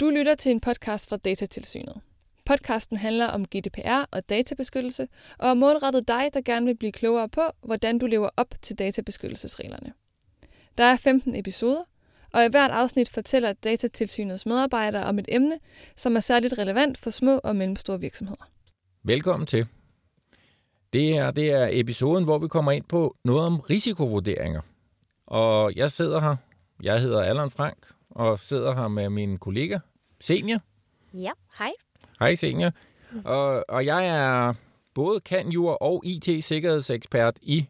Du lytter til en podcast fra Datatilsynet. Podcasten handler om GDPR og databeskyttelse, og er målrettet dig, der gerne vil blive klogere på, hvordan du lever op til databeskyttelsesreglerne. Der er 15 episoder, og i hvert afsnit fortæller Datatilsynets medarbejdere om et emne, som er særligt relevant for små og mellemstore virksomheder. Velkommen til. Det her det er episoden, hvor vi kommer ind på noget om risikovurderinger. Og jeg sidder her, jeg hedder Allan Frank, og sidder her med min kollega Senior. Ja, hej. Hej Senior. Og, og jeg er både kanjur og IT-sikkerhedsekspert i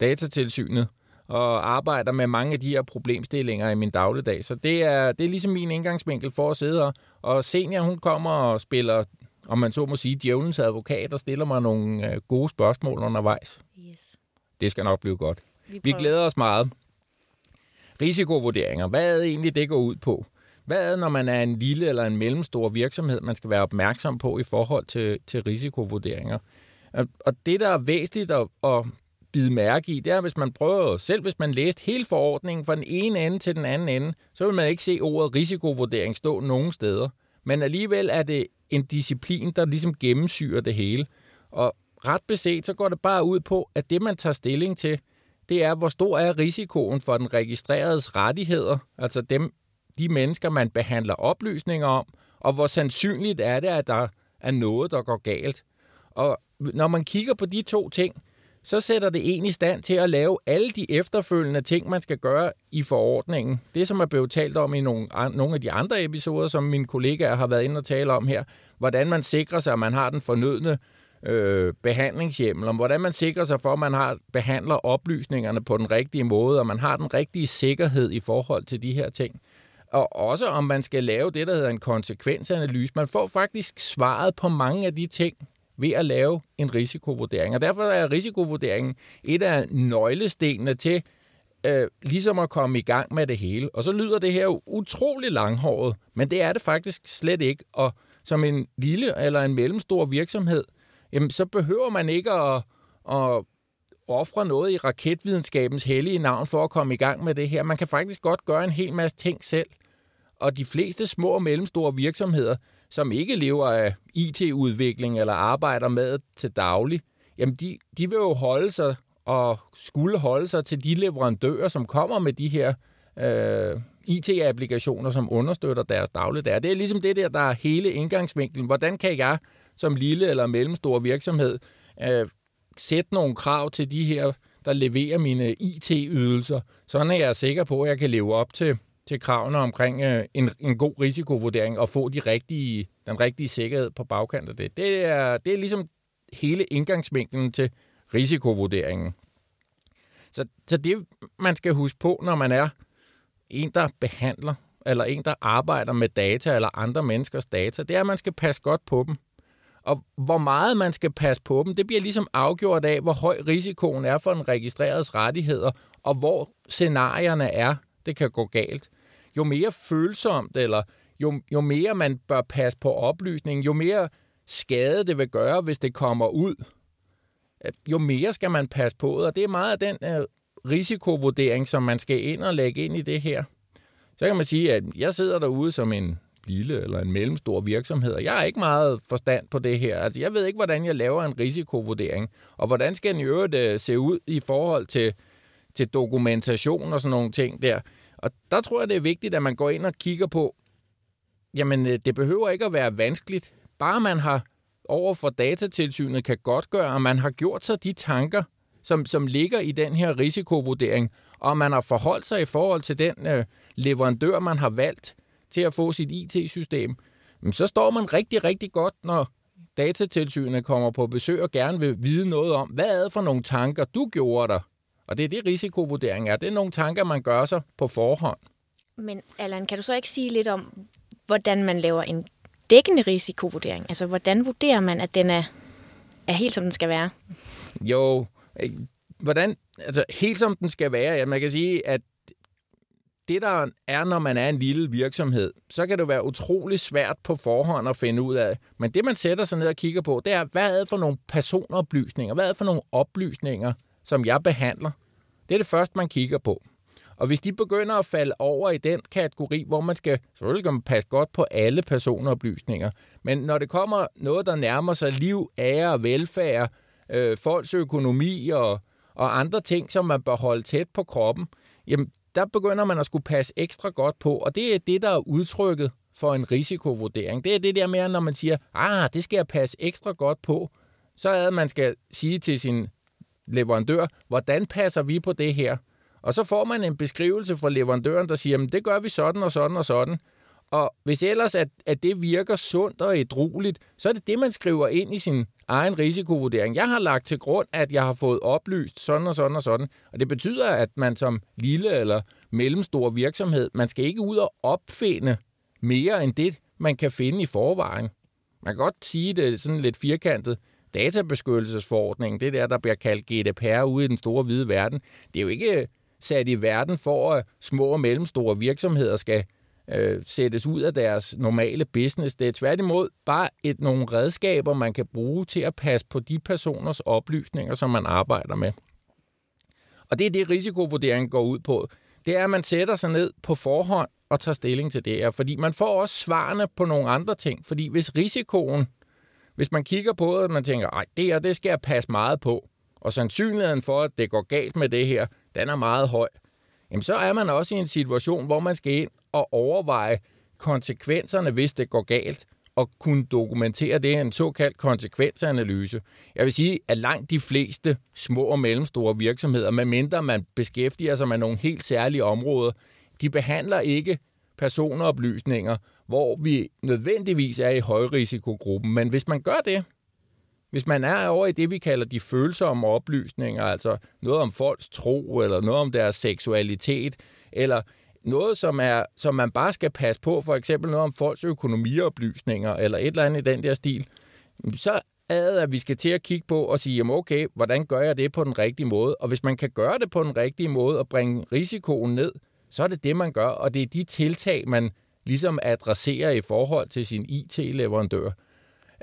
datatilsynet og arbejder med mange af de her problemstillinger i min dagligdag. Så det er, det er ligesom min indgangsvinkel for at sidde her. Og Senior, hun kommer og spiller, om man så må sige, djævelens advokat og stiller mig nogle øh, gode spørgsmål undervejs. Yes. Det skal nok blive godt. Vi, Vi glæder os meget. Risikovurderinger. Hvad er det egentlig, det går ud på? Hvad er når man er en lille eller en mellemstor virksomhed, man skal være opmærksom på i forhold til, til risikovurderinger? Og- Og det, der er væsentligt at, at bide mærke i, det er, hvis man prøver, selv hvis man læste hele forordningen fra den ene ende til den anden ende, så vil man ikke se ordet risikovurdering stå nogen steder. Men alligevel er det en disciplin, der ligesom gennemsyrer det hele. Og ret beset, så går det bare ud på, at det, man tager stilling til, det er, hvor stor er risikoen for den registreredes rettigheder, altså dem, de mennesker, man behandler oplysninger om, og hvor sandsynligt er det, at der er noget, der går galt. Og når man kigger på de to ting, så sætter det en i stand til at lave alle de efterfølgende ting, man skal gøre i forordningen. Det, som er blevet talt om i nogle, nogle af de andre episoder, som mine kollegaer har været inde og tale om her, hvordan man sikrer sig, at man har den fornødne øh, behandlingshjemmel, om hvordan man sikrer sig for, at man har behandler oplysningerne på den rigtige måde, og man har den rigtige sikkerhed i forhold til de her ting. Og også om man skal lave det, der hedder en konsekvensanalyse. Man får faktisk svaret på mange af de ting ved at lave en risikovurdering. Og derfor er risikovurderingen et af nøglestenene til øh, ligesom at komme i gang med det hele. Og så lyder det her jo utrolig langhåret, men det er det faktisk slet ikke. Og som en lille eller en mellemstor virksomhed, jamen, så behøver man ikke at, at ofre noget i raketvidenskabens hellige navn for at komme i gang med det her. Man kan faktisk godt gøre en hel masse ting selv. Og de fleste små og mellemstore virksomheder, som ikke lever af IT-udvikling eller arbejder med det til daglig, jamen de, de vil jo holde sig og skulle holde sig til de leverandører, som kommer med de her øh, IT-applikationer, som understøtter deres dagligdag. Det er ligesom det der, der er hele indgangsvinklen. Hvordan kan jeg som lille eller mellemstor virksomhed øh, sætte nogle krav til de her, der leverer mine IT-ydelser, sådan er jeg er sikker på, at jeg kan leve op til, til kravene omkring øh, en, en god risikovurdering og få de rigtige, den rigtige sikkerhed på bagkant af det. Det er, det er ligesom hele indgangsvinklen til risikovurderingen. Så, så det, man skal huske på, når man er en, der behandler, eller en, der arbejder med data, eller andre menneskers data, det er, at man skal passe godt på dem. Og hvor meget man skal passe på dem, det bliver ligesom afgjort af, hvor høj risikoen er for en registreredes rettigheder, og hvor scenarierne er, det kan gå galt. Jo mere følsomt, eller jo, jo mere man bør passe på oplysningen, jo mere skade det vil gøre, hvis det kommer ud, jo mere skal man passe på. Og det er meget af den øh, risikovurdering, som man skal ind og lægge ind i det her. Så kan man sige, at jeg sidder derude som en lille eller en mellemstor virksomhed, og jeg har ikke meget forstand på det her. Altså, jeg ved ikke, hvordan jeg laver en risikovurdering, og hvordan skal den i øvrigt øh, se ud i forhold til, til dokumentation og sådan nogle ting der. Og der tror jeg, det er vigtigt, at man går ind og kigger på, jamen, øh, det behøver ikke at være vanskeligt. Bare man har over for datatilsynet kan godt gøre, at man har gjort sig de tanker, som, som ligger i den her risikovurdering, og man har forholdt sig i forhold til den øh, leverandør, man har valgt til at få sit IT-system, men så står man rigtig, rigtig godt, når datatilsynet kommer på besøg og gerne vil vide noget om, hvad er det for nogle tanker, du gjorde dig? Og det er det, risikovurdering er. Det er nogle tanker, man gør sig på forhånd. Men Allan, kan du så ikke sige lidt om, hvordan man laver en dækkende risikovurdering? Altså, hvordan vurderer man, at den er, er helt, som den skal være? Jo, øh, hvordan, altså helt som den skal være, ja, man kan sige, at det der er, når man er en lille virksomhed, så kan det være utrolig svært på forhånd at finde ud af. Men det, man sætter sig ned og kigger på, det er, hvad er det for nogle personoplysninger? Hvad er det for nogle oplysninger, som jeg behandler? Det er det første, man kigger på. Og hvis de begynder at falde over i den kategori, hvor man skal, selvfølgelig skal man passe godt på alle personoplysninger, men når det kommer noget, der nærmer sig liv, ære, og velfærd, øh, folks økonomi og, og andre ting, som man bør holde tæt på kroppen, jamen der begynder man at skulle passe ekstra godt på, og det er det, der er udtrykket for en risikovurdering. Det er det der med, når man siger, ah, det skal jeg passe ekstra godt på, så er det, at man skal sige til sin leverandør, hvordan passer vi på det her? Og så får man en beskrivelse fra leverandøren, der siger, det gør vi sådan og sådan og sådan. Og hvis ellers at, at det virker sundt og edrueligt, så er det det, man skriver ind i sin egen risikovurdering. Jeg har lagt til grund, at jeg har fået oplyst sådan og sådan og sådan. Og det betyder, at man som lille eller mellemstor virksomhed, man skal ikke ud og opfinde mere end det, man kan finde i forvejen. Man kan godt sige det sådan lidt firkantet. Databeskyttelsesforordningen, det der, der bliver kaldt GDPR ude i den store hvide verden, det er jo ikke øh, sat i verden for, at små og mellemstore virksomheder skal øh, sættes ud af deres normale business. Det er tværtimod bare et, nogle redskaber, man kan bruge til at passe på de personers oplysninger, som man arbejder med. Og det er det, risikovurderingen går ud på. Det er, at man sætter sig ned på forhånd og tager stilling til det her, fordi man får også svarene på nogle andre ting. Fordi hvis risikoen, hvis man kigger på det, og man tænker, nej, det her, det skal jeg passe meget på, og sandsynligheden for, at det går galt med det her, den er meget høj, jamen så er man også i en situation, hvor man skal ind og overveje konsekvenserne, hvis det går galt, og kunne dokumentere det en såkaldt konsekvensanalyse. Jeg vil sige, at langt de fleste små og mellemstore virksomheder, medmindre man beskæftiger sig med nogle helt særlige områder, de behandler ikke personoplysninger, hvor vi nødvendigvis er i højrisikogruppen. Men hvis man gør det, hvis man er over i det, vi kalder de følsomme oplysninger, altså noget om folks tro, eller noget om deres seksualitet, eller noget, som, er, som man bare skal passe på, for eksempel noget om folks økonomioplysninger, eller et eller andet i den der stil, så er det, at vi skal til at kigge på og sige, jamen okay, hvordan gør jeg det på den rigtige måde? Og hvis man kan gøre det på den rigtige måde og bringe risikoen ned, så er det det, man gør, og det er de tiltag, man ligesom adresserer i forhold til sin IT-leverandør.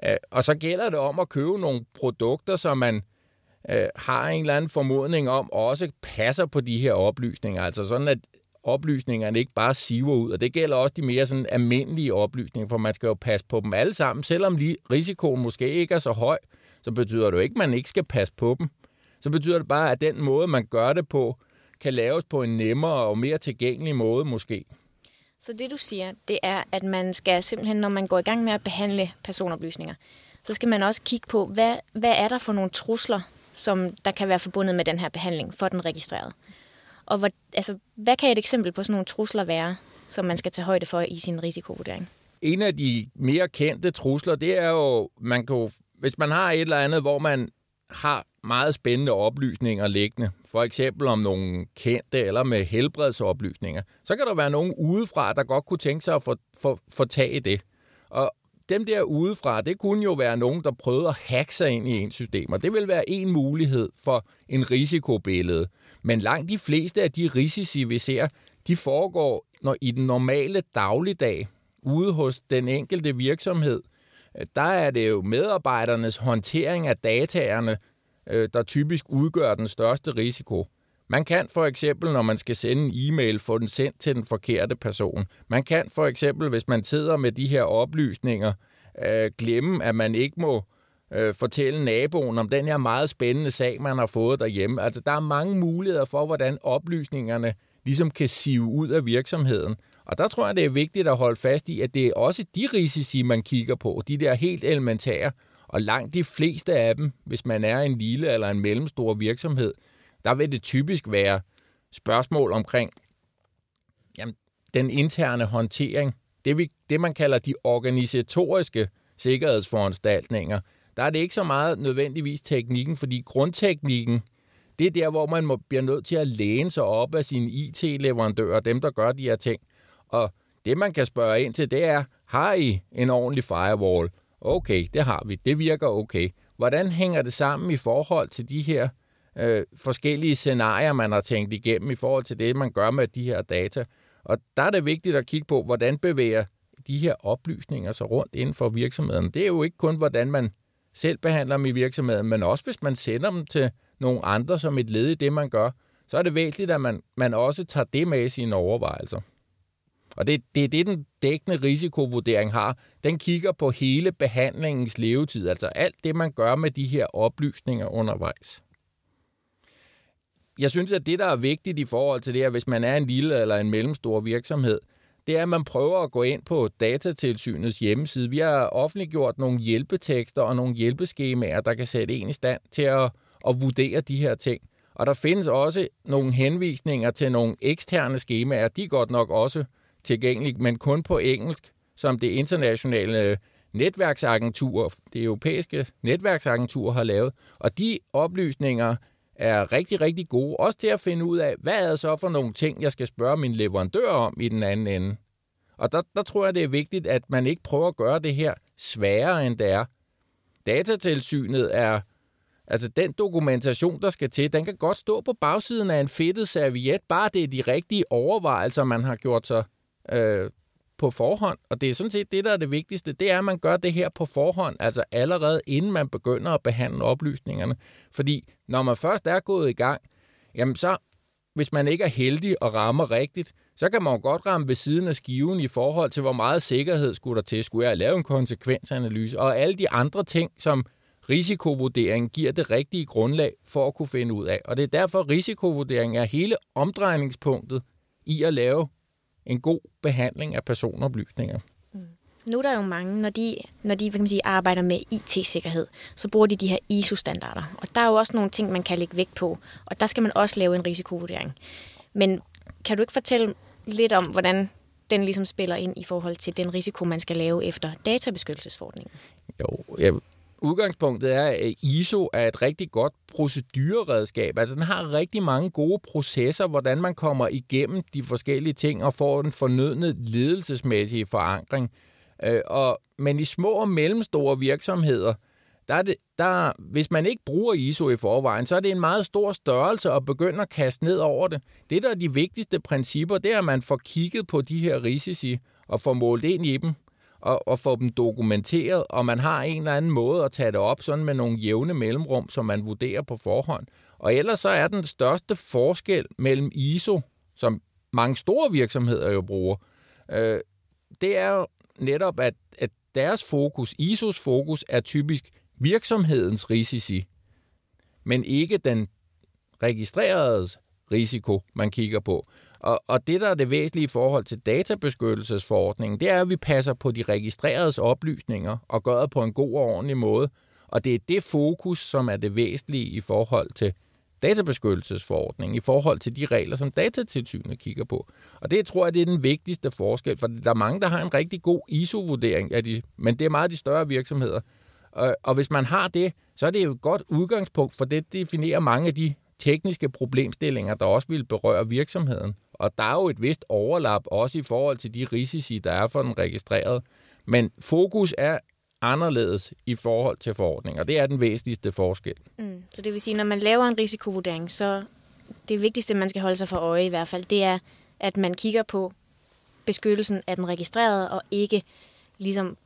Øh, og så gælder det om at købe nogle produkter, som man øh, har en eller anden formodning om, også passer på de her oplysninger. Altså sådan, at oplysningerne ikke bare siver ud. Og det gælder også de mere sådan almindelige oplysninger, for man skal jo passe på dem alle sammen. Selvom lige risikoen måske ikke er så høj, så betyder det jo ikke, at man ikke skal passe på dem. Så betyder det bare, at den måde, man gør det på, kan laves på en nemmere og mere tilgængelig måde måske. Så det du siger, det er, at man skal simpelthen, når man går i gang med at behandle personoplysninger, så skal man også kigge på, hvad, hvad er der for nogle trusler, som der kan være forbundet med den her behandling for den registrerede. Og hvor, altså, hvad kan et eksempel på sådan nogle trusler være, som man skal tage højde for i sin risikovurdering? En af de mere kendte trusler, det er jo, man kan, hvis man har et eller andet, hvor man har meget spændende oplysninger liggende, for eksempel om nogle kendte eller med helbredsoplysninger, så kan der være nogen udefra, der godt kunne tænke sig at få, få, få tag i det. Og dem der udefra, det kunne jo være nogen, der prøvede at hacke sig ind i ens system, og det vil være en mulighed for en risikobillede. Men langt de fleste af de risici, vi ser, de foregår når i den normale dagligdag ude hos den enkelte virksomhed. Der er det jo medarbejdernes håndtering af dataerne, øh, der typisk udgør den største risiko. Man kan for eksempel, når man skal sende en e-mail, få den sendt til den forkerte person. Man kan for eksempel, hvis man sidder med de her oplysninger, øh, glemme, at man ikke må øh, fortælle naboen om den her meget spændende sag, man har fået derhjemme. Altså, der er mange muligheder for, hvordan oplysningerne ligesom kan sive ud af virksomheden. Og der tror jeg, det er vigtigt at holde fast i, at det er også de risici, man kigger på, de der helt elementære, og langt de fleste af dem, hvis man er en lille eller en mellemstor virksomhed, der vil det typisk være spørgsmål omkring jamen, den interne håndtering. Det, vi, det, man kalder de organisatoriske sikkerhedsforanstaltninger. Der er det ikke så meget nødvendigvis teknikken, fordi grundteknikken, det er der, hvor man må, bliver nødt til at læne sig op af sine IT-leverandører, dem der gør de her ting. Og det, man kan spørge ind til, det er, har I en ordentlig firewall? Okay, det har vi. Det virker okay. Hvordan hænger det sammen i forhold til de her øh, forskellige scenarier, man har tænkt igennem i forhold til det, man gør med de her data? Og der er det vigtigt at kigge på, hvordan bevæger de her oplysninger sig rundt inden for virksomheden. Det er jo ikke kun, hvordan man selv behandler dem i virksomheden, men også hvis man sender dem til nogle andre som et led i det, man gør, så er det væsentligt, at man, man også tager det med i sine overvejelser. Og det, det er det, den dækkende risikovurdering har. Den kigger på hele behandlingens levetid, altså alt det, man gør med de her oplysninger undervejs. Jeg synes, at det, der er vigtigt i forhold til det her, hvis man er en lille eller en mellemstor virksomhed, det er, at man prøver at gå ind på datatilsynets hjemmeside. Vi har offentliggjort nogle hjælpetekster og nogle hjælpeskemaer, der kan sætte en i stand til at, at vurdere de her ting. Og der findes også nogle henvisninger til nogle eksterne skemaer. De er godt nok også tilgængelig, men kun på engelsk, som det internationale netværksagentur, det europæiske netværksagentur har lavet. Og de oplysninger er rigtig, rigtig gode, også til at finde ud af, hvad er det så for nogle ting, jeg skal spørge min leverandør om i den anden ende. Og der, der tror jeg, det er vigtigt, at man ikke prøver at gøre det her sværere, end det er. Datatilsynet er, altså den dokumentation, der skal til, den kan godt stå på bagsiden af en fedtet serviet, bare det er de rigtige overvejelser, man har gjort sig øh, på forhånd. Og det er sådan set det, der er det vigtigste, det er, at man gør det her på forhånd, altså allerede inden man begynder at behandle oplysningerne. Fordi når man først er gået i gang, jamen så, hvis man ikke er heldig og rammer rigtigt, så kan man jo godt ramme ved siden af skiven i forhold til, hvor meget sikkerhed skulle der til. Skulle jeg lave en konsekvensanalyse? Og alle de andre ting, som risikovurdering giver det rigtige grundlag for at kunne finde ud af. Og det er derfor, at risikovurdering er hele omdrejningspunktet i at lave en god behandling af personoplysninger. Mm. Nu er der jo mange, når de, når de kan man sige, arbejder med IT-sikkerhed, så bruger de de her ISO-standarder. Og der er jo også nogle ting, man kan lægge vægt på, og der skal man også lave en risikovurdering. Men kan du ikke fortælle lidt om, hvordan den ligesom spiller ind i forhold til den risiko, man skal lave efter databeskyttelsesforordningen? Jo, jeg udgangspunktet er, at ISO er et rigtig godt procedureredskab. Altså den har rigtig mange gode processer, hvordan man kommer igennem de forskellige ting og får den fornødne ledelsesmæssige forankring. Øh, og, men i små og mellemstore virksomheder, der er det, der, hvis man ikke bruger ISO i forvejen, så er det en meget stor størrelse at begynde at kaste ned over det. Det, der er de vigtigste principper, det er, at man får kigget på de her risici og får målt ind i dem og, og få dem dokumenteret, og man har en eller anden måde at tage det op sådan med nogle jævne mellemrum, som man vurderer på forhånd. Og ellers så er den største forskel mellem ISO, som mange store virksomheder jo bruger, øh, det er jo netop, at, at deres fokus, ISOs fokus, er typisk virksomhedens risici, men ikke den registreredes risiko, man kigger på. Og, og det, der er det væsentlige i forhold til databeskyttelsesforordningen, det er, at vi passer på de registreredes oplysninger og gør det på en god og ordentlig måde. Og det er det fokus, som er det væsentlige i forhold til databeskyttelsesforordningen, i forhold til de regler, som datatilsynet kigger på. Og det tror jeg, det er den vigtigste forskel, for der er mange, der har en rigtig god ISO-vurdering af de, men det er meget de større virksomheder. Og, og hvis man har det, så er det jo et godt udgangspunkt, for det definerer mange af de tekniske problemstillinger, der også vil berøre virksomheden. Og der er jo et vist overlap også i forhold til de risici, der er for den registrerede. Men fokus er anderledes i forhold til forordningen, og det er den væsentligste forskel. Mm. Så det vil sige, når man laver en risikovurdering, så det vigtigste, man skal holde sig for øje i hvert fald, det er, at man kigger på beskyttelsen af den registrerede, og ikke ligesom,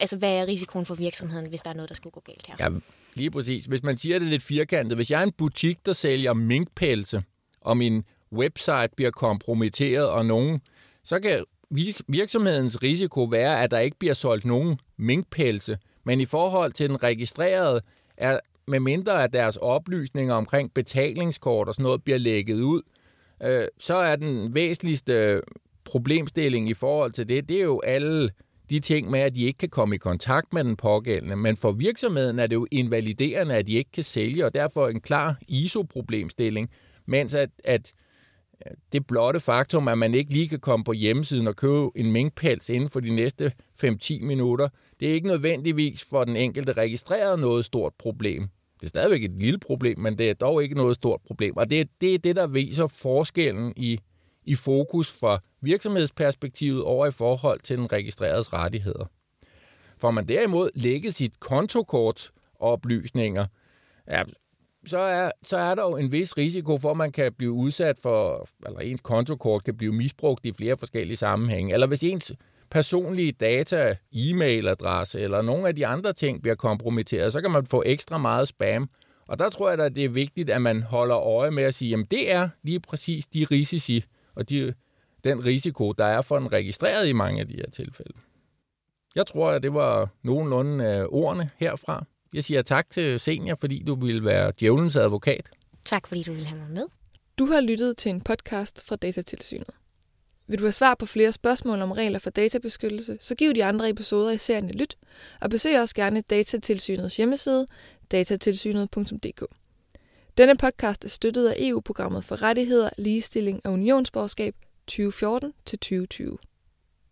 altså hvad er risikoen for virksomheden, hvis der er noget, der skulle gå galt her? Ja, lige præcis. Hvis man siger det lidt firkantet, hvis jeg er en butik, der sælger minkpelse, og min website bliver kompromitteret, og nogen, så kan virksomhedens risiko være, at der ikke bliver solgt nogen minkpelse. Men i forhold til den registrerede, er, med mindre at deres oplysninger omkring betalingskort og sådan noget bliver lægget ud, øh, så er den væsentligste problemstilling i forhold til det, det er jo alle de ting med, at de ikke kan komme i kontakt med den pågældende. Men for virksomheden er det jo invaliderende, at de ikke kan sælge, og derfor en klar ISO-problemstilling, mens at, at det blotte faktum, at man ikke lige kan komme på hjemmesiden og købe en minkpels inden for de næste 5-10 minutter, det er ikke nødvendigvis for den enkelte registreret noget stort problem. Det er stadigvæk et lille problem, men det er dog ikke noget stort problem. Og det er det, er det der viser forskellen i, i fokus fra virksomhedsperspektivet over i forhold til den registreredes rettigheder. For man derimod lægge sit kontokort oplysninger, ja, så er, så er der jo en vis risiko for, at man kan blive udsat for, eller ens kontokort kan blive misbrugt i flere forskellige sammenhænge. Eller hvis ens personlige data, e-mailadresse eller nogle af de andre ting bliver kompromitteret, så kan man få ekstra meget spam. Og der tror jeg, at det er vigtigt, at man holder øje med at sige, at det er lige præcis de risici og de, den risiko, der er for en registreret i mange af de her tilfælde. Jeg tror, at det var nogenlunde af ordene herfra. Jeg siger tak til Senior, fordi du ville være djævelens advokat. Tak, fordi du ville have mig med. Du har lyttet til en podcast fra Datatilsynet. Vil du have svar på flere spørgsmål om regler for databeskyttelse, så giv de andre episoder i serien et lyt, og besøg også gerne Datatilsynets hjemmeside, datatilsynet.dk. Denne podcast er støttet af EU-programmet for rettigheder, ligestilling og unionsborgerskab 2014-2020.